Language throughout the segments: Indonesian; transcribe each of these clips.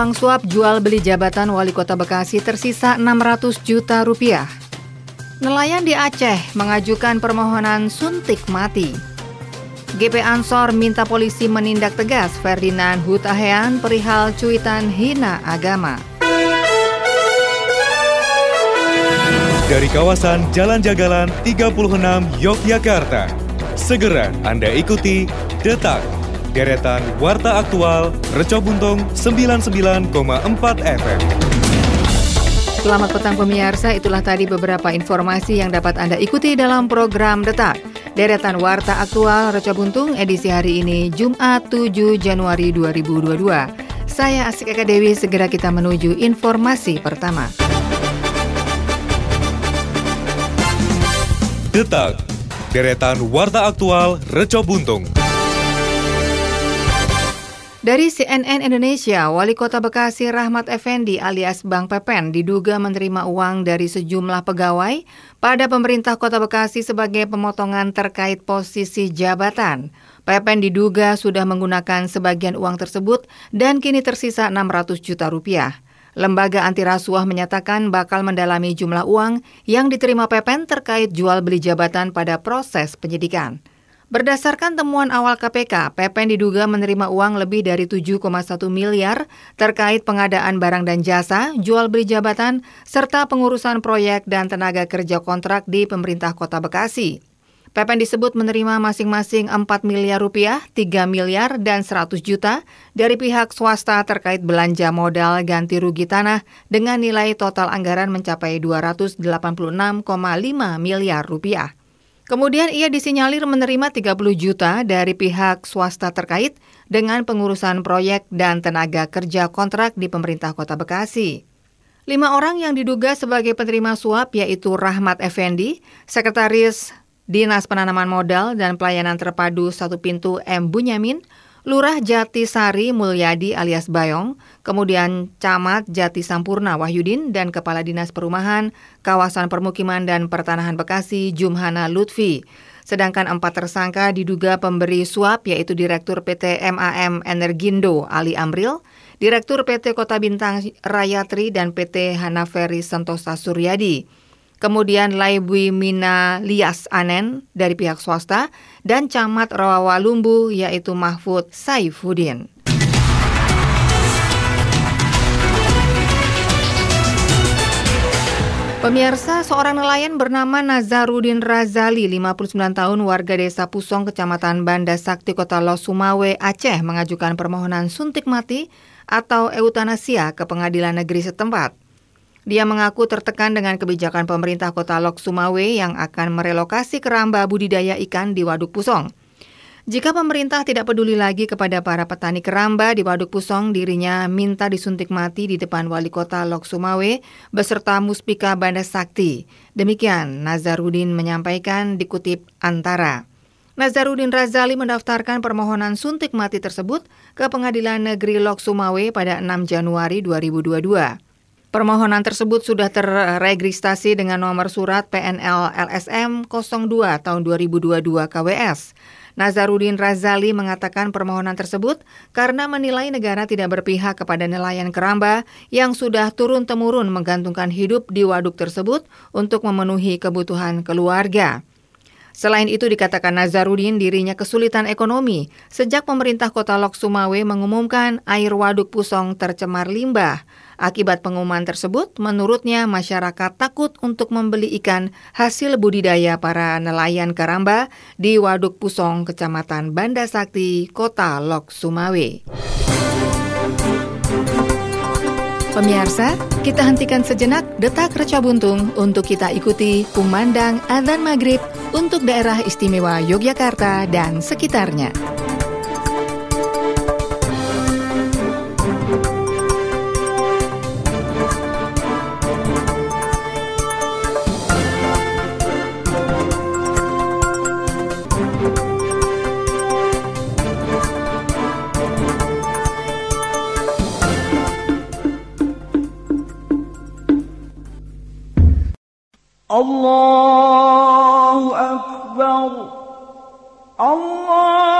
uang suap jual beli jabatan wali kota Bekasi tersisa 600 juta rupiah. Nelayan di Aceh mengajukan permohonan suntik mati. GP Ansor minta polisi menindak tegas Ferdinand Hutahean perihal cuitan hina agama. Dari kawasan Jalan Jagalan 36 Yogyakarta, segera Anda ikuti Detak deretan Warta Aktual Reco Buntung 99,4 FM. Selamat petang pemirsa, itulah tadi beberapa informasi yang dapat Anda ikuti dalam program Detak. Deretan Warta Aktual Reco Buntung edisi hari ini Jumat 7 Januari 2022. Saya Asik Eka Dewi, segera kita menuju informasi pertama. Detak, deretan Warta Aktual Reco Buntung. Dari CNN Indonesia, Wali Kota Bekasi Rahmat Effendi alias Bang Pepen diduga menerima uang dari sejumlah pegawai pada pemerintah Kota Bekasi sebagai pemotongan terkait posisi jabatan. Pepen diduga sudah menggunakan sebagian uang tersebut dan kini tersisa 600 juta rupiah. Lembaga anti rasuah menyatakan bakal mendalami jumlah uang yang diterima Pepen terkait jual beli jabatan pada proses penyidikan. Berdasarkan temuan awal KPK, Pepen diduga menerima uang lebih dari 7,1 miliar terkait pengadaan barang dan jasa, jual beli jabatan, serta pengurusan proyek dan tenaga kerja kontrak di pemerintah kota Bekasi. Pepen disebut menerima masing-masing 4 miliar rupiah, 3 miliar, dan 100 juta dari pihak swasta terkait belanja modal ganti rugi tanah dengan nilai total anggaran mencapai 286,5 miliar rupiah. Kemudian ia disinyalir menerima 30 juta dari pihak swasta terkait dengan pengurusan proyek dan tenaga kerja kontrak di pemerintah kota Bekasi. Lima orang yang diduga sebagai penerima suap yaitu Rahmat Effendi, Sekretaris Dinas Penanaman Modal dan Pelayanan Terpadu Satu Pintu M. Bunyamin, Lurah Jati Sari Mulyadi alias Bayong, kemudian Camat Jati Sampurna Wahyudin dan Kepala Dinas Perumahan, Kawasan Permukiman dan Pertanahan Bekasi Jumhana Lutfi. Sedangkan empat tersangka diduga pemberi suap yaitu Direktur PT MAM Energindo Ali Amril, Direktur PT Kota Bintang Rayatri dan PT Hanaferi Sentosa Suryadi kemudian Laibui Mina Lias Anen dari pihak swasta, dan Camat Rawawalumbu yaitu Mahfud Saifuddin. Pemirsa, seorang nelayan bernama Nazarudin Razali, 59 tahun, warga desa Pusong, Kecamatan Banda Sakti, Kota Los Sumawe, Aceh, mengajukan permohonan suntik mati atau eutanasia ke pengadilan negeri setempat. Dia mengaku tertekan dengan kebijakan pemerintah kota Lok Sumawe yang akan merelokasi keramba budidaya ikan di Waduk Pusong. Jika pemerintah tidak peduli lagi kepada para petani keramba di Waduk Pusong, dirinya minta disuntik mati di depan wali kota Lok Sumawe beserta Muspika Banda Sakti. Demikian Nazarudin menyampaikan dikutip Antara. Nazarudin Razali mendaftarkan permohonan suntik mati tersebut ke Pengadilan Negeri Lok Sumawe pada 6 Januari 2022. Permohonan tersebut sudah terregistrasi dengan nomor surat PNL LSM 02 tahun 2022 KWS. Nazarudin Razali mengatakan permohonan tersebut karena menilai negara tidak berpihak kepada nelayan keramba yang sudah turun-temurun menggantungkan hidup di waduk tersebut untuk memenuhi kebutuhan keluarga. Selain itu dikatakan Nazarudin dirinya kesulitan ekonomi sejak pemerintah kota Lok Sumawe mengumumkan air waduk Pusong tercemar limbah. Akibat pengumuman tersebut, menurutnya masyarakat takut untuk membeli ikan hasil budidaya para nelayan karamba di Waduk Pusong, Kecamatan Banda Sakti, Kota Lok Sumawe. Pemirsa, kita hentikan sejenak detak reca buntung untuk kita ikuti kumandang adzan maghrib untuk daerah istimewa Yogyakarta dan sekitarnya. الله أكبر الله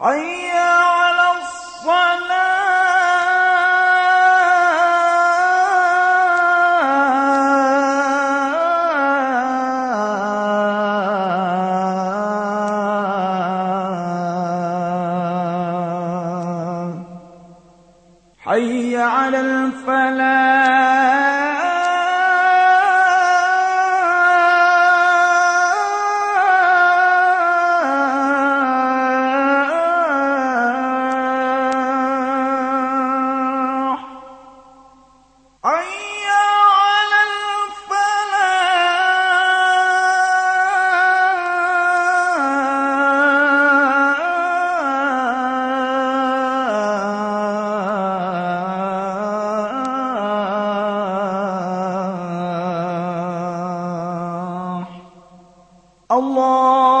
Ayy! الله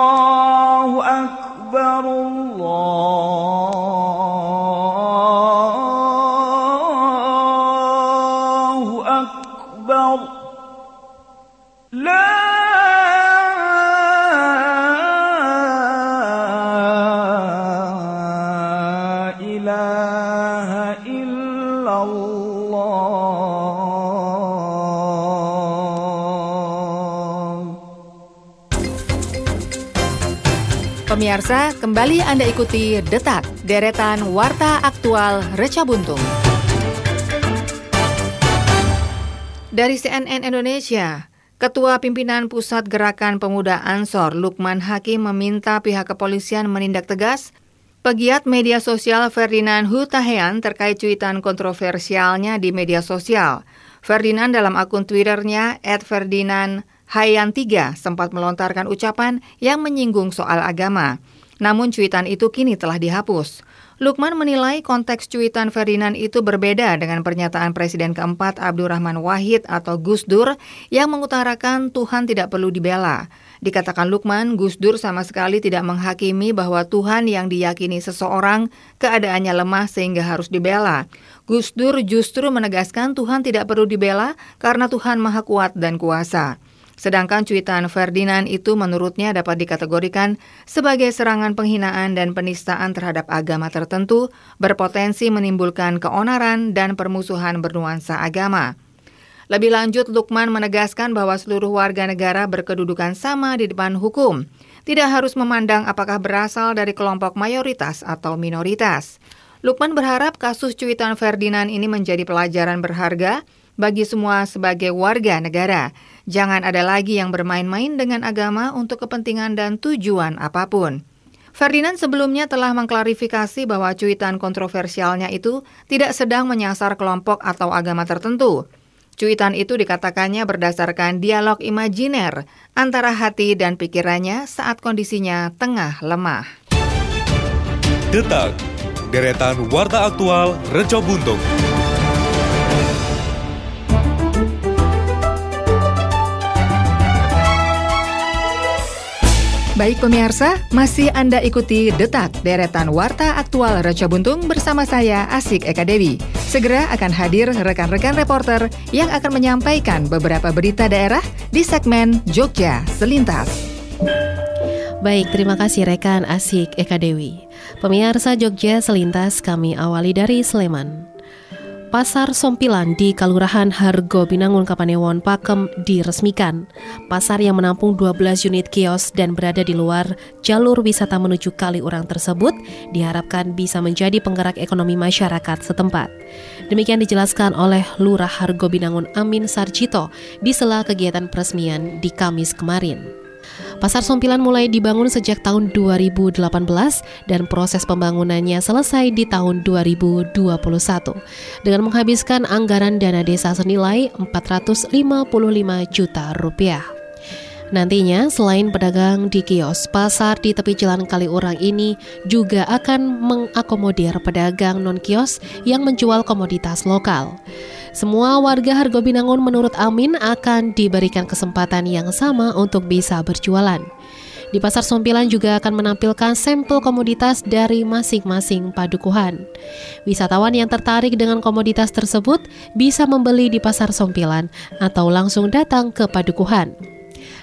Pemirsa, kembali Anda ikuti Detak, deretan Warta Aktual Reca Buntung. Dari CNN Indonesia, Ketua Pimpinan Pusat Gerakan Pemuda Ansor Lukman Hakim meminta pihak kepolisian menindak tegas pegiat media sosial Ferdinand Hutahean terkait cuitan kontroversialnya di media sosial. Ferdinand dalam akun Twitternya @ferdinand Hayan 3 sempat melontarkan ucapan yang menyinggung soal agama. Namun cuitan itu kini telah dihapus. Lukman menilai konteks cuitan Ferdinand itu berbeda dengan pernyataan Presiden keempat Abdurrahman Wahid atau Gus Dur yang mengutarakan Tuhan tidak perlu dibela. Dikatakan Lukman, Gus Dur sama sekali tidak menghakimi bahwa Tuhan yang diyakini seseorang keadaannya lemah sehingga harus dibela. Gus Dur justru menegaskan Tuhan tidak perlu dibela karena Tuhan maha kuat dan kuasa. Sedangkan cuitan Ferdinand itu menurutnya dapat dikategorikan sebagai serangan penghinaan dan penistaan terhadap agama tertentu, berpotensi menimbulkan keonaran dan permusuhan bernuansa agama. Lebih lanjut, Lukman menegaskan bahwa seluruh warga negara berkedudukan sama di depan hukum. Tidak harus memandang apakah berasal dari kelompok mayoritas atau minoritas. Lukman berharap kasus cuitan Ferdinand ini menjadi pelajaran berharga bagi semua sebagai warga negara. Jangan ada lagi yang bermain-main dengan agama untuk kepentingan dan tujuan apa pun. Ferdinand sebelumnya telah mengklarifikasi bahwa cuitan kontroversialnya itu tidak sedang menyasar kelompok atau agama tertentu. Cuitan itu dikatakannya berdasarkan dialog imajiner antara hati dan pikirannya saat kondisinya tengah lemah. Detak, deretan Warta Aktual Reco Buntung. Baik pemirsa, masih Anda ikuti Detak Deretan Warta Aktual Reca Buntung bersama saya Asik Eka Dewi. Segera akan hadir rekan-rekan reporter yang akan menyampaikan beberapa berita daerah di segmen Jogja Selintas. Baik, terima kasih rekan Asik Eka Dewi. Pemirsa Jogja Selintas kami awali dari Sleman. Pasar Sompilan di Kalurahan Hargo Binangun Kapanewon Pakem diresmikan. Pasar yang menampung 12 unit kios dan berada di luar jalur wisata menuju Kaliurang tersebut diharapkan bisa menjadi penggerak ekonomi masyarakat setempat. Demikian dijelaskan oleh Lurah Hargo Binangun Amin Sarjito di sela kegiatan peresmian di Kamis kemarin. Pasar Sompilan mulai dibangun sejak tahun 2018 dan proses pembangunannya selesai di tahun 2021 dengan menghabiskan anggaran dana desa senilai 455 juta rupiah. Nantinya, selain pedagang di kios, pasar di tepi jalan Kaliurang ini juga akan mengakomodir pedagang non-kios yang menjual komoditas lokal. Semua warga Hargo Binangun menurut Amin akan diberikan kesempatan yang sama untuk bisa berjualan. Di pasar Sompilan juga akan menampilkan sampel komoditas dari masing-masing padukuhan. Wisatawan yang tertarik dengan komoditas tersebut bisa membeli di pasar Sompilan atau langsung datang ke padukuhan.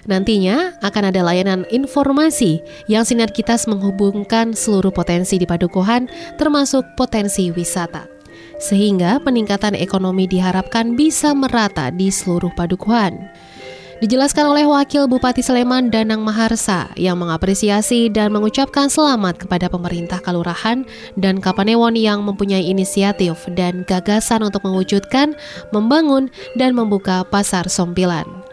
Nantinya akan ada layanan informasi yang sinergitas menghubungkan seluruh potensi di padukuhan termasuk potensi wisata sehingga peningkatan ekonomi diharapkan bisa merata di seluruh padukuhan. Dijelaskan oleh Wakil Bupati Sleman Danang Maharsa yang mengapresiasi dan mengucapkan selamat kepada pemerintah Kalurahan dan Kapanewon yang mempunyai inisiatif dan gagasan untuk mewujudkan, membangun, dan membuka pasar sompilan.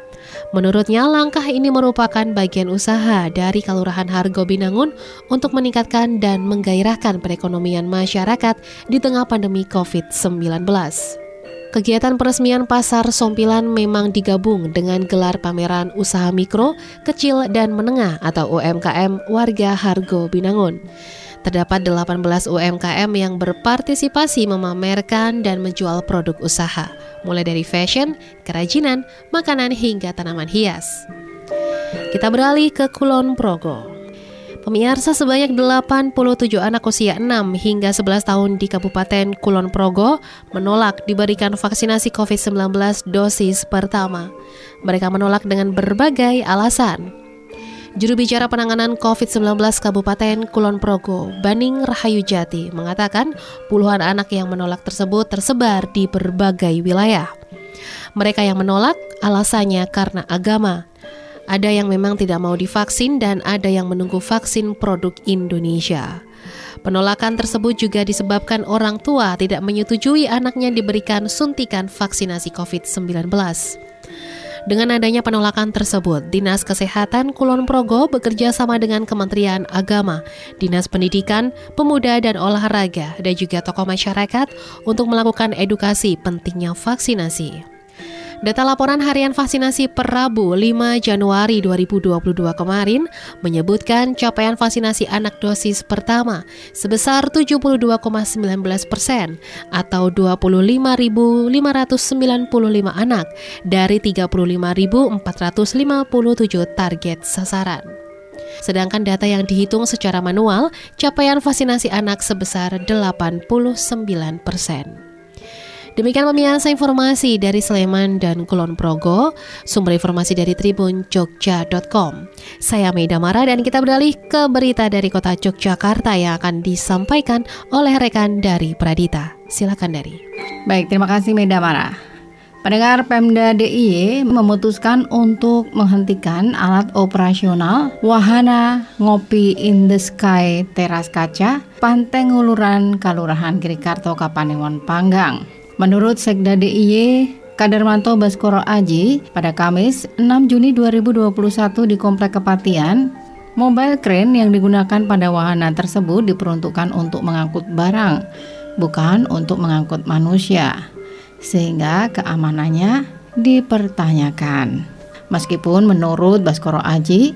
Menurutnya, langkah ini merupakan bagian usaha dari Kelurahan Hargo Binangun untuk meningkatkan dan menggairahkan perekonomian masyarakat di tengah pandemi COVID-19. Kegiatan peresmian pasar Sompilan memang digabung dengan gelar pameran usaha mikro, kecil, dan menengah atau UMKM warga Hargo Binangun. Terdapat 18 UMKM yang berpartisipasi memamerkan dan menjual produk usaha, mulai dari fashion, kerajinan, makanan hingga tanaman hias. Kita beralih ke Kulon Progo. Pemirsa sebanyak 87 anak usia 6 hingga 11 tahun di Kabupaten Kulon Progo menolak diberikan vaksinasi COVID-19 dosis pertama. Mereka menolak dengan berbagai alasan. Juru bicara penanganan COVID-19 Kabupaten Kulon Progo, Baning Rahayu Jati, mengatakan puluhan anak yang menolak tersebut tersebar di berbagai wilayah. Mereka yang menolak alasannya karena agama. Ada yang memang tidak mau divaksin dan ada yang menunggu vaksin produk Indonesia. Penolakan tersebut juga disebabkan orang tua tidak menyetujui anaknya diberikan suntikan vaksinasi COVID-19. Dengan adanya penolakan tersebut, Dinas Kesehatan Kulon Progo bekerja sama dengan Kementerian Agama, Dinas Pendidikan, Pemuda dan Olahraga, dan juga tokoh masyarakat untuk melakukan edukasi pentingnya vaksinasi. Data laporan harian vaksinasi per Rabu 5 Januari 2022 kemarin menyebutkan capaian vaksinasi anak dosis pertama sebesar 72,19 persen atau 25.595 anak dari 35.457 target sasaran. Sedangkan data yang dihitung secara manual, capaian vaksinasi anak sebesar 89 persen. Demikian pemirsa informasi dari Sleman dan Kulon Progo, sumber informasi dari Tribun Jogja.com. Saya Meida Mara dan kita beralih ke berita dari kota Yogyakarta yang akan disampaikan oleh rekan dari Pradita. Silakan dari. Baik, terima kasih Meida Mara. Pendengar Pemda DIY memutuskan untuk menghentikan alat operasional wahana ngopi in the sky teras kaca Pantai Nguluran Kalurahan Kirikarto Kapanewon Panggang. Menurut Sekda DIY, Kadarmanto Baskoro Aji, pada Kamis 6 Juni 2021 di Komplek Kepatian, mobile crane yang digunakan pada wahana tersebut diperuntukkan untuk mengangkut barang, bukan untuk mengangkut manusia, sehingga keamanannya dipertanyakan. Meskipun menurut Baskoro Aji,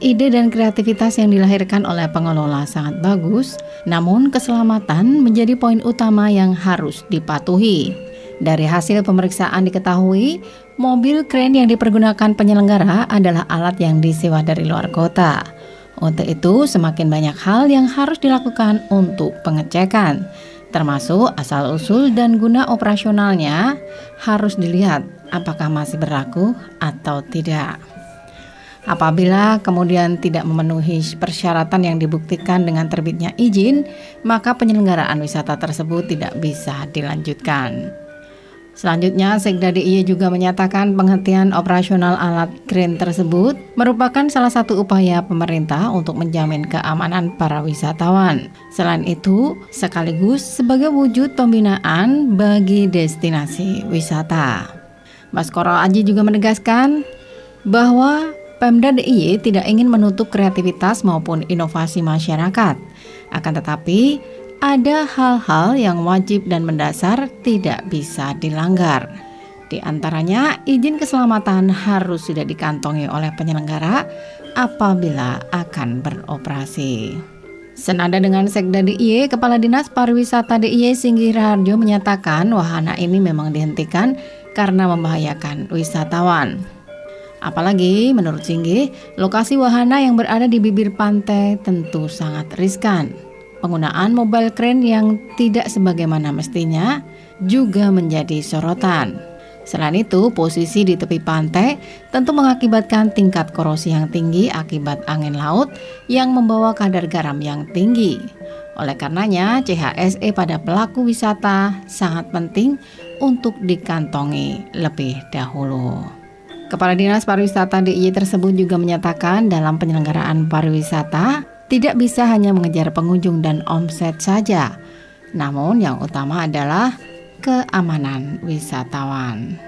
ide dan kreativitas yang dilahirkan oleh pengelola sangat bagus, namun keselamatan menjadi poin utama yang harus dipatuhi. Dari hasil pemeriksaan diketahui, mobil kren yang dipergunakan penyelenggara adalah alat yang disewa dari luar kota. Untuk itu, semakin banyak hal yang harus dilakukan untuk pengecekan, termasuk asal-usul dan guna operasionalnya harus dilihat apakah masih berlaku atau tidak. Apabila kemudian tidak memenuhi persyaratan yang dibuktikan dengan terbitnya izin, maka penyelenggaraan wisata tersebut tidak bisa dilanjutkan. Selanjutnya, Sekda DIY juga menyatakan penghentian operasional alat kren tersebut merupakan salah satu upaya pemerintah untuk menjamin keamanan para wisatawan. Selain itu, sekaligus sebagai wujud pembinaan bagi destinasi wisata. Baskoro Aji juga menegaskan bahwa Pemda DIY tidak ingin menutup kreativitas maupun inovasi masyarakat. Akan tetapi, ada hal-hal yang wajib dan mendasar tidak bisa dilanggar. Di antaranya, izin keselamatan harus sudah dikantongi oleh penyelenggara apabila akan beroperasi. Senada dengan Sekda DIY, Kepala Dinas Pariwisata DIY Singgih Raharjo menyatakan wahana ini memang dihentikan karena membahayakan wisatawan. Apalagi menurut Singgih, lokasi wahana yang berada di bibir pantai tentu sangat riskan. Penggunaan mobile crane yang tidak sebagaimana mestinya juga menjadi sorotan. Selain itu, posisi di tepi pantai tentu mengakibatkan tingkat korosi yang tinggi akibat angin laut yang membawa kadar garam yang tinggi. Oleh karenanya, CHSE pada pelaku wisata sangat penting untuk dikantongi lebih dahulu. Kepala Dinas Pariwisata DIY tersebut juga menyatakan dalam penyelenggaraan pariwisata tidak bisa hanya mengejar pengunjung dan omset saja, namun yang utama adalah keamanan wisatawan.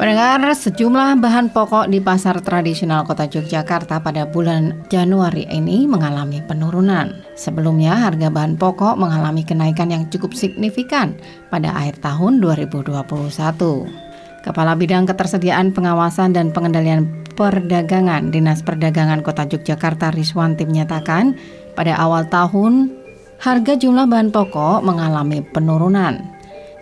Pendengar, sejumlah bahan pokok di pasar tradisional kota Yogyakarta pada bulan Januari ini mengalami penurunan. Sebelumnya, harga bahan pokok mengalami kenaikan yang cukup signifikan pada akhir tahun 2021. Kepala Bidang Ketersediaan Pengawasan dan Pengendalian Perdagangan Dinas Perdagangan Kota Yogyakarta Riswanti menyatakan pada awal tahun harga jumlah bahan pokok mengalami penurunan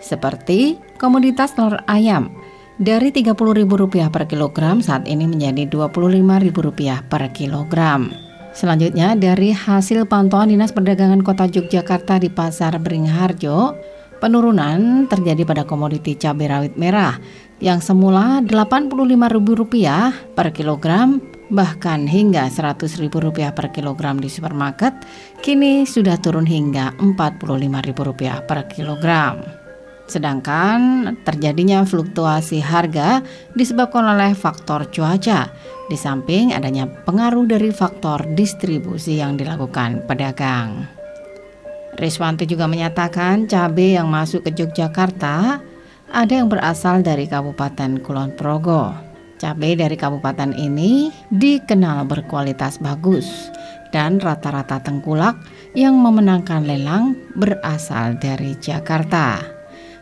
seperti komoditas telur ayam dari Rp30.000 per kilogram saat ini menjadi Rp25.000 per kilogram. Selanjutnya dari hasil pantauan Dinas Perdagangan Kota Yogyakarta di Pasar Beringharjo, penurunan terjadi pada komoditi cabai rawit merah yang semula Rp85.000 per kilogram bahkan hingga Rp100.000 per kilogram di supermarket kini sudah turun hingga Rp45.000 per kilogram. Sedangkan terjadinya fluktuasi harga disebabkan oleh faktor cuaca, di samping adanya pengaruh dari faktor distribusi yang dilakukan pedagang. Riswanti juga menyatakan cabai yang masuk ke Yogyakarta ada yang berasal dari Kabupaten Kulon Progo. Cabai dari kabupaten ini dikenal berkualitas bagus dan rata-rata tengkulak yang memenangkan lelang berasal dari Jakarta.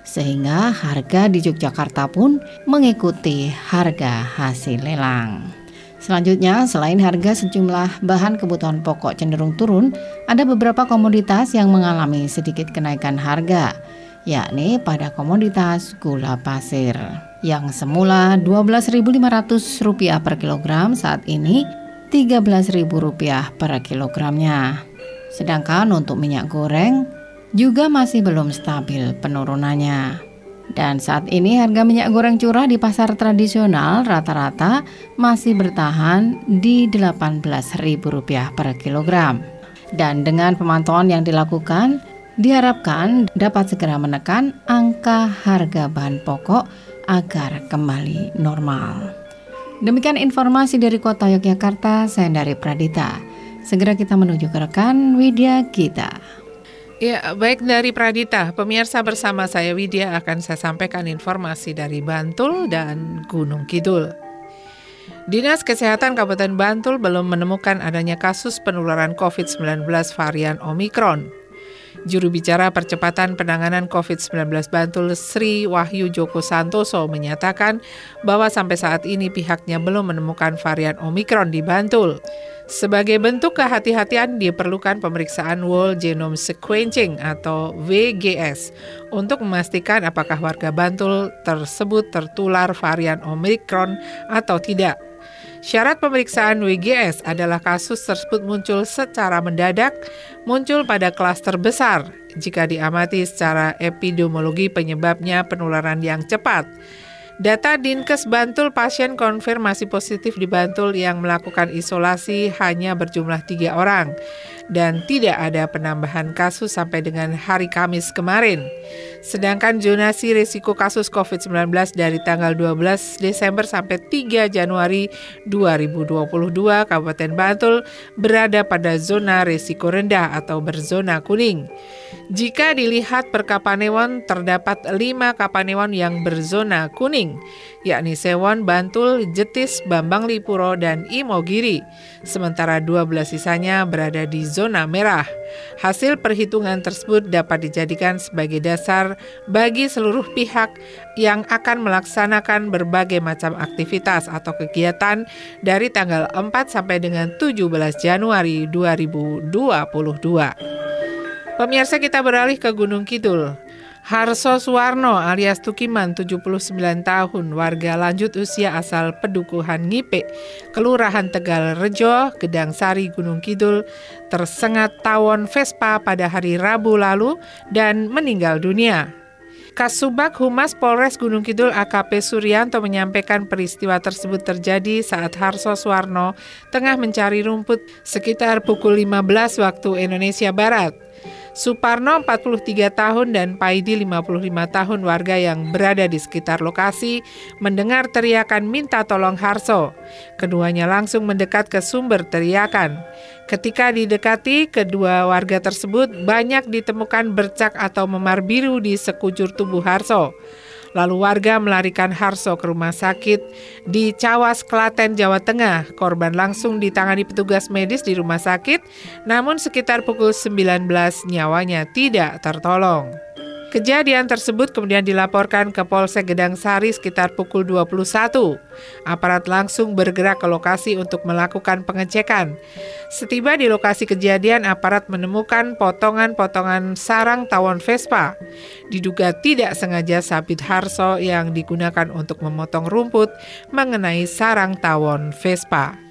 Sehingga harga di Yogyakarta pun mengikuti harga hasil lelang. Selanjutnya, selain harga sejumlah bahan kebutuhan pokok cenderung turun, ada beberapa komoditas yang mengalami sedikit kenaikan harga yakni pada komoditas gula pasir yang semula Rp12.500 per kilogram saat ini Rp13.000 per kilogramnya. Sedangkan untuk minyak goreng juga masih belum stabil penurunannya. Dan saat ini harga minyak goreng curah di pasar tradisional rata-rata masih bertahan di Rp18.000 per kilogram. Dan dengan pemantauan yang dilakukan, diharapkan dapat segera menekan angka harga bahan pokok agar kembali normal. Demikian informasi dari Kota Yogyakarta, saya dari Pradita. Segera kita menuju ke rekan Widya kita. Ya, baik dari Pradita, pemirsa bersama saya Widya akan saya sampaikan informasi dari Bantul dan Gunung Kidul. Dinas Kesehatan Kabupaten Bantul belum menemukan adanya kasus penularan COVID-19 varian Omikron. Juru bicara percepatan penanganan COVID-19 Bantul Sri Wahyu Joko Santoso menyatakan bahwa sampai saat ini pihaknya belum menemukan varian Omikron di Bantul. Sebagai bentuk kehati-hatian diperlukan pemeriksaan whole genome sequencing atau WGS untuk memastikan apakah warga Bantul tersebut tertular varian Omicron atau tidak. Syarat pemeriksaan WGS adalah kasus tersebut muncul secara mendadak, muncul pada klaster besar jika diamati secara epidemiologi penyebabnya penularan yang cepat. Data Dinkes Bantul pasien konfirmasi positif di Bantul yang melakukan isolasi hanya berjumlah tiga orang dan tidak ada penambahan kasus sampai dengan hari Kamis kemarin. Sedangkan zonasi risiko kasus COVID-19 dari tanggal 12 Desember sampai 3 Januari 2022 Kabupaten Bantul berada pada zona risiko rendah atau berzona kuning. Jika dilihat per Kapanewon, terdapat lima Kapanewon yang berzona kuning, yakni Sewon, Bantul, Jetis, Bambang Lipuro, dan Imogiri. Sementara 12 sisanya berada di zona merah. Hasil perhitungan tersebut dapat dijadikan sebagai dasar bagi seluruh pihak yang akan melaksanakan berbagai macam aktivitas atau kegiatan dari tanggal 4 sampai dengan 17 Januari 2022. Pemirsa kita beralih ke Gunung Kidul. Harso Suwarno alias Tukiman 79 tahun warga lanjut usia asal Pedukuhan Ngipe, Kelurahan Tegal Rejo, Gedang Sari, Gunung Kidul tersengat tawon Vespa pada hari Rabu lalu dan meninggal dunia. Kasubag Humas Polres Gunung Kidul AKP Suryanto menyampaikan peristiwa tersebut terjadi saat Harso Suwarno tengah mencari rumput sekitar pukul 15 waktu Indonesia Barat. Suparno 43 tahun dan Paidi 55 tahun warga yang berada di sekitar lokasi mendengar teriakan minta tolong Harso. Keduanya langsung mendekat ke sumber teriakan. Ketika didekati, kedua warga tersebut banyak ditemukan bercak atau memar biru di sekujur tubuh Harso. Lalu warga melarikan Harso ke rumah sakit di Cawas, Klaten, Jawa Tengah. Korban langsung ditangani petugas medis di rumah sakit, namun sekitar pukul 19 nyawanya tidak tertolong. Kejadian tersebut kemudian dilaporkan ke Polsek Gedang Sari sekitar pukul 21. Aparat langsung bergerak ke lokasi untuk melakukan pengecekan. Setiba di lokasi kejadian, aparat menemukan potongan-potongan sarang tawon Vespa. Diduga tidak sengaja Sabit Harso yang digunakan untuk memotong rumput mengenai sarang tawon Vespa.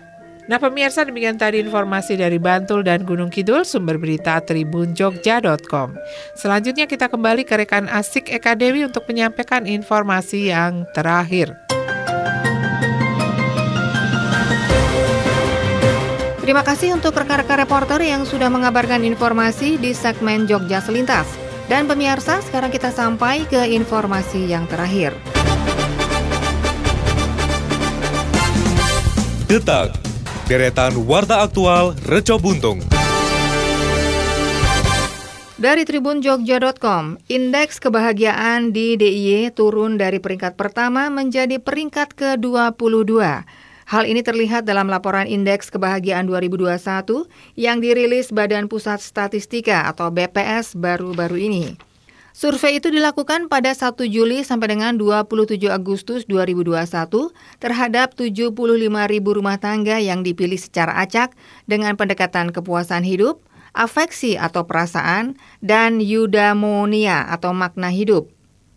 Nah pemirsa demikian tadi informasi dari Bantul dan Gunung Kidul sumber berita tribunjogja.com. Selanjutnya kita kembali ke rekan Asik Eka Dewi untuk menyampaikan informasi yang terakhir. Terima kasih untuk rekan-rekan reporter yang sudah mengabarkan informasi di segmen Jogja Selintas. Dan pemirsa, sekarang kita sampai ke informasi yang terakhir. Detak, deretan Warta Aktual Reco Buntung. Dari tribunjogja.com, indeks kebahagiaan di DIY turun dari peringkat pertama menjadi peringkat ke-22. Hal ini terlihat dalam laporan Indeks Kebahagiaan 2021 yang dirilis Badan Pusat Statistika atau BPS baru-baru ini. Survei itu dilakukan pada 1 Juli sampai dengan 27 Agustus 2021 terhadap 75 ribu rumah tangga yang dipilih secara acak dengan pendekatan kepuasan hidup, afeksi atau perasaan, dan eudaimonia atau makna hidup.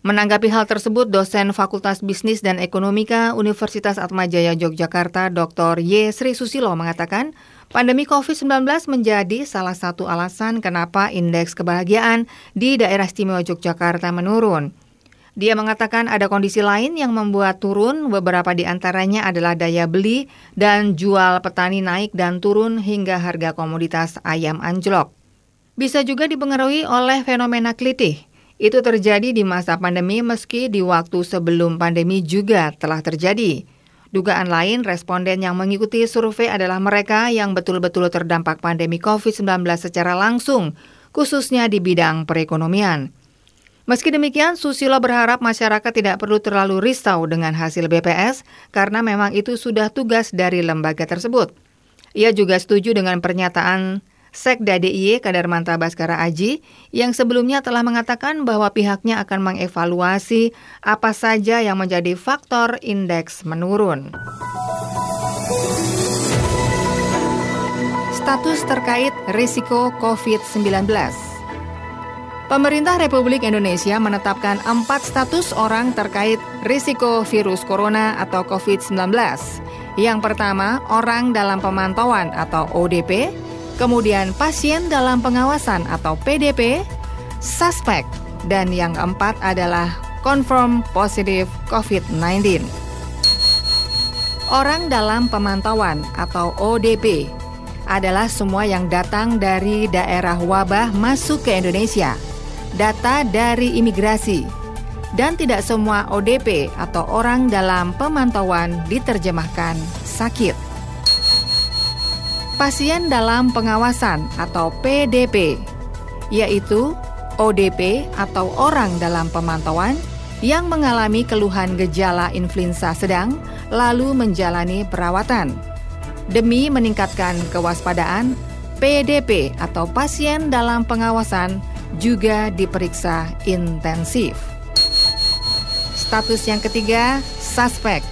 Menanggapi hal tersebut, dosen Fakultas Bisnis dan Ekonomika Universitas Atmajaya Yogyakarta Dr. Y. Sri Susilo mengatakan, Pandemi COVID-19 menjadi salah satu alasan kenapa indeks kebahagiaan di daerah istimewa Yogyakarta menurun. Dia mengatakan ada kondisi lain yang membuat turun, beberapa di antaranya adalah daya beli dan jual petani naik dan turun hingga harga komoditas ayam anjlok. Bisa juga dipengaruhi oleh fenomena klitih. Itu terjadi di masa pandemi meski di waktu sebelum pandemi juga telah terjadi. Dugaan lain, responden yang mengikuti survei adalah mereka yang betul-betul terdampak pandemi COVID-19 secara langsung, khususnya di bidang perekonomian. Meski demikian, Susilo berharap masyarakat tidak perlu terlalu risau dengan hasil BPS karena memang itu sudah tugas dari lembaga tersebut. Ia juga setuju dengan pernyataan Sekda DIY Kadarmanta Baskara Aji yang sebelumnya telah mengatakan bahwa pihaknya akan mengevaluasi apa saja yang menjadi faktor indeks menurun. Status terkait risiko COVID-19 Pemerintah Republik Indonesia menetapkan empat status orang terkait risiko virus corona atau COVID-19. Yang pertama, orang dalam pemantauan atau ODP, kemudian pasien dalam pengawasan atau PDP, suspek, dan yang keempat adalah confirm positif COVID-19. Orang dalam pemantauan atau ODP adalah semua yang datang dari daerah wabah masuk ke Indonesia – data dari imigrasi, dan tidak semua ODP atau orang dalam pemantauan diterjemahkan sakit. Pasien dalam pengawasan atau PDP, yaitu ODP atau orang dalam pemantauan yang mengalami keluhan gejala influenza sedang lalu menjalani perawatan. Demi meningkatkan kewaspadaan, PDP atau pasien dalam pengawasan juga diperiksa intensif. Status yang ketiga, suspek,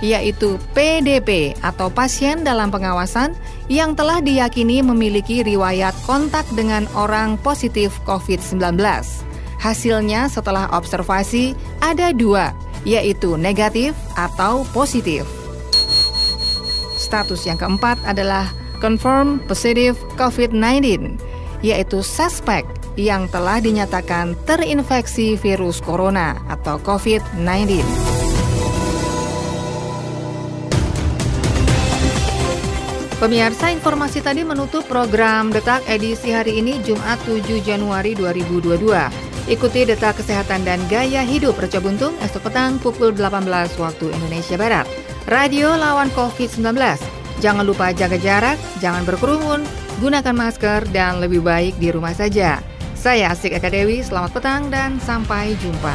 yaitu PDP atau pasien dalam pengawasan yang telah diyakini memiliki riwayat kontak dengan orang positif COVID-19. Hasilnya setelah observasi ada dua, yaitu negatif atau positif. Status yang keempat adalah confirm positive COVID-19, yaitu suspek yang telah dinyatakan terinfeksi virus corona atau COVID-19. Pemirsa, informasi tadi menutup program Detak edisi hari ini Jumat 7 Januari 2022. Ikuti Detak Kesehatan dan Gaya Hidup Reca Buntung esok petang pukul 18 waktu Indonesia Barat. Radio lawan COVID-19. Jangan lupa jaga jarak, jangan berkerumun, gunakan masker, dan lebih baik di rumah saja. Saya Asik Eka Dewi, selamat petang dan sampai jumpa.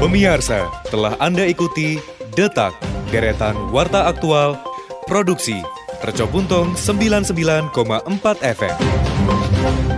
Pemirsa, telah Anda ikuti Detak, deretan Warta Aktual, Produksi, Tercobuntung 99,4 FM.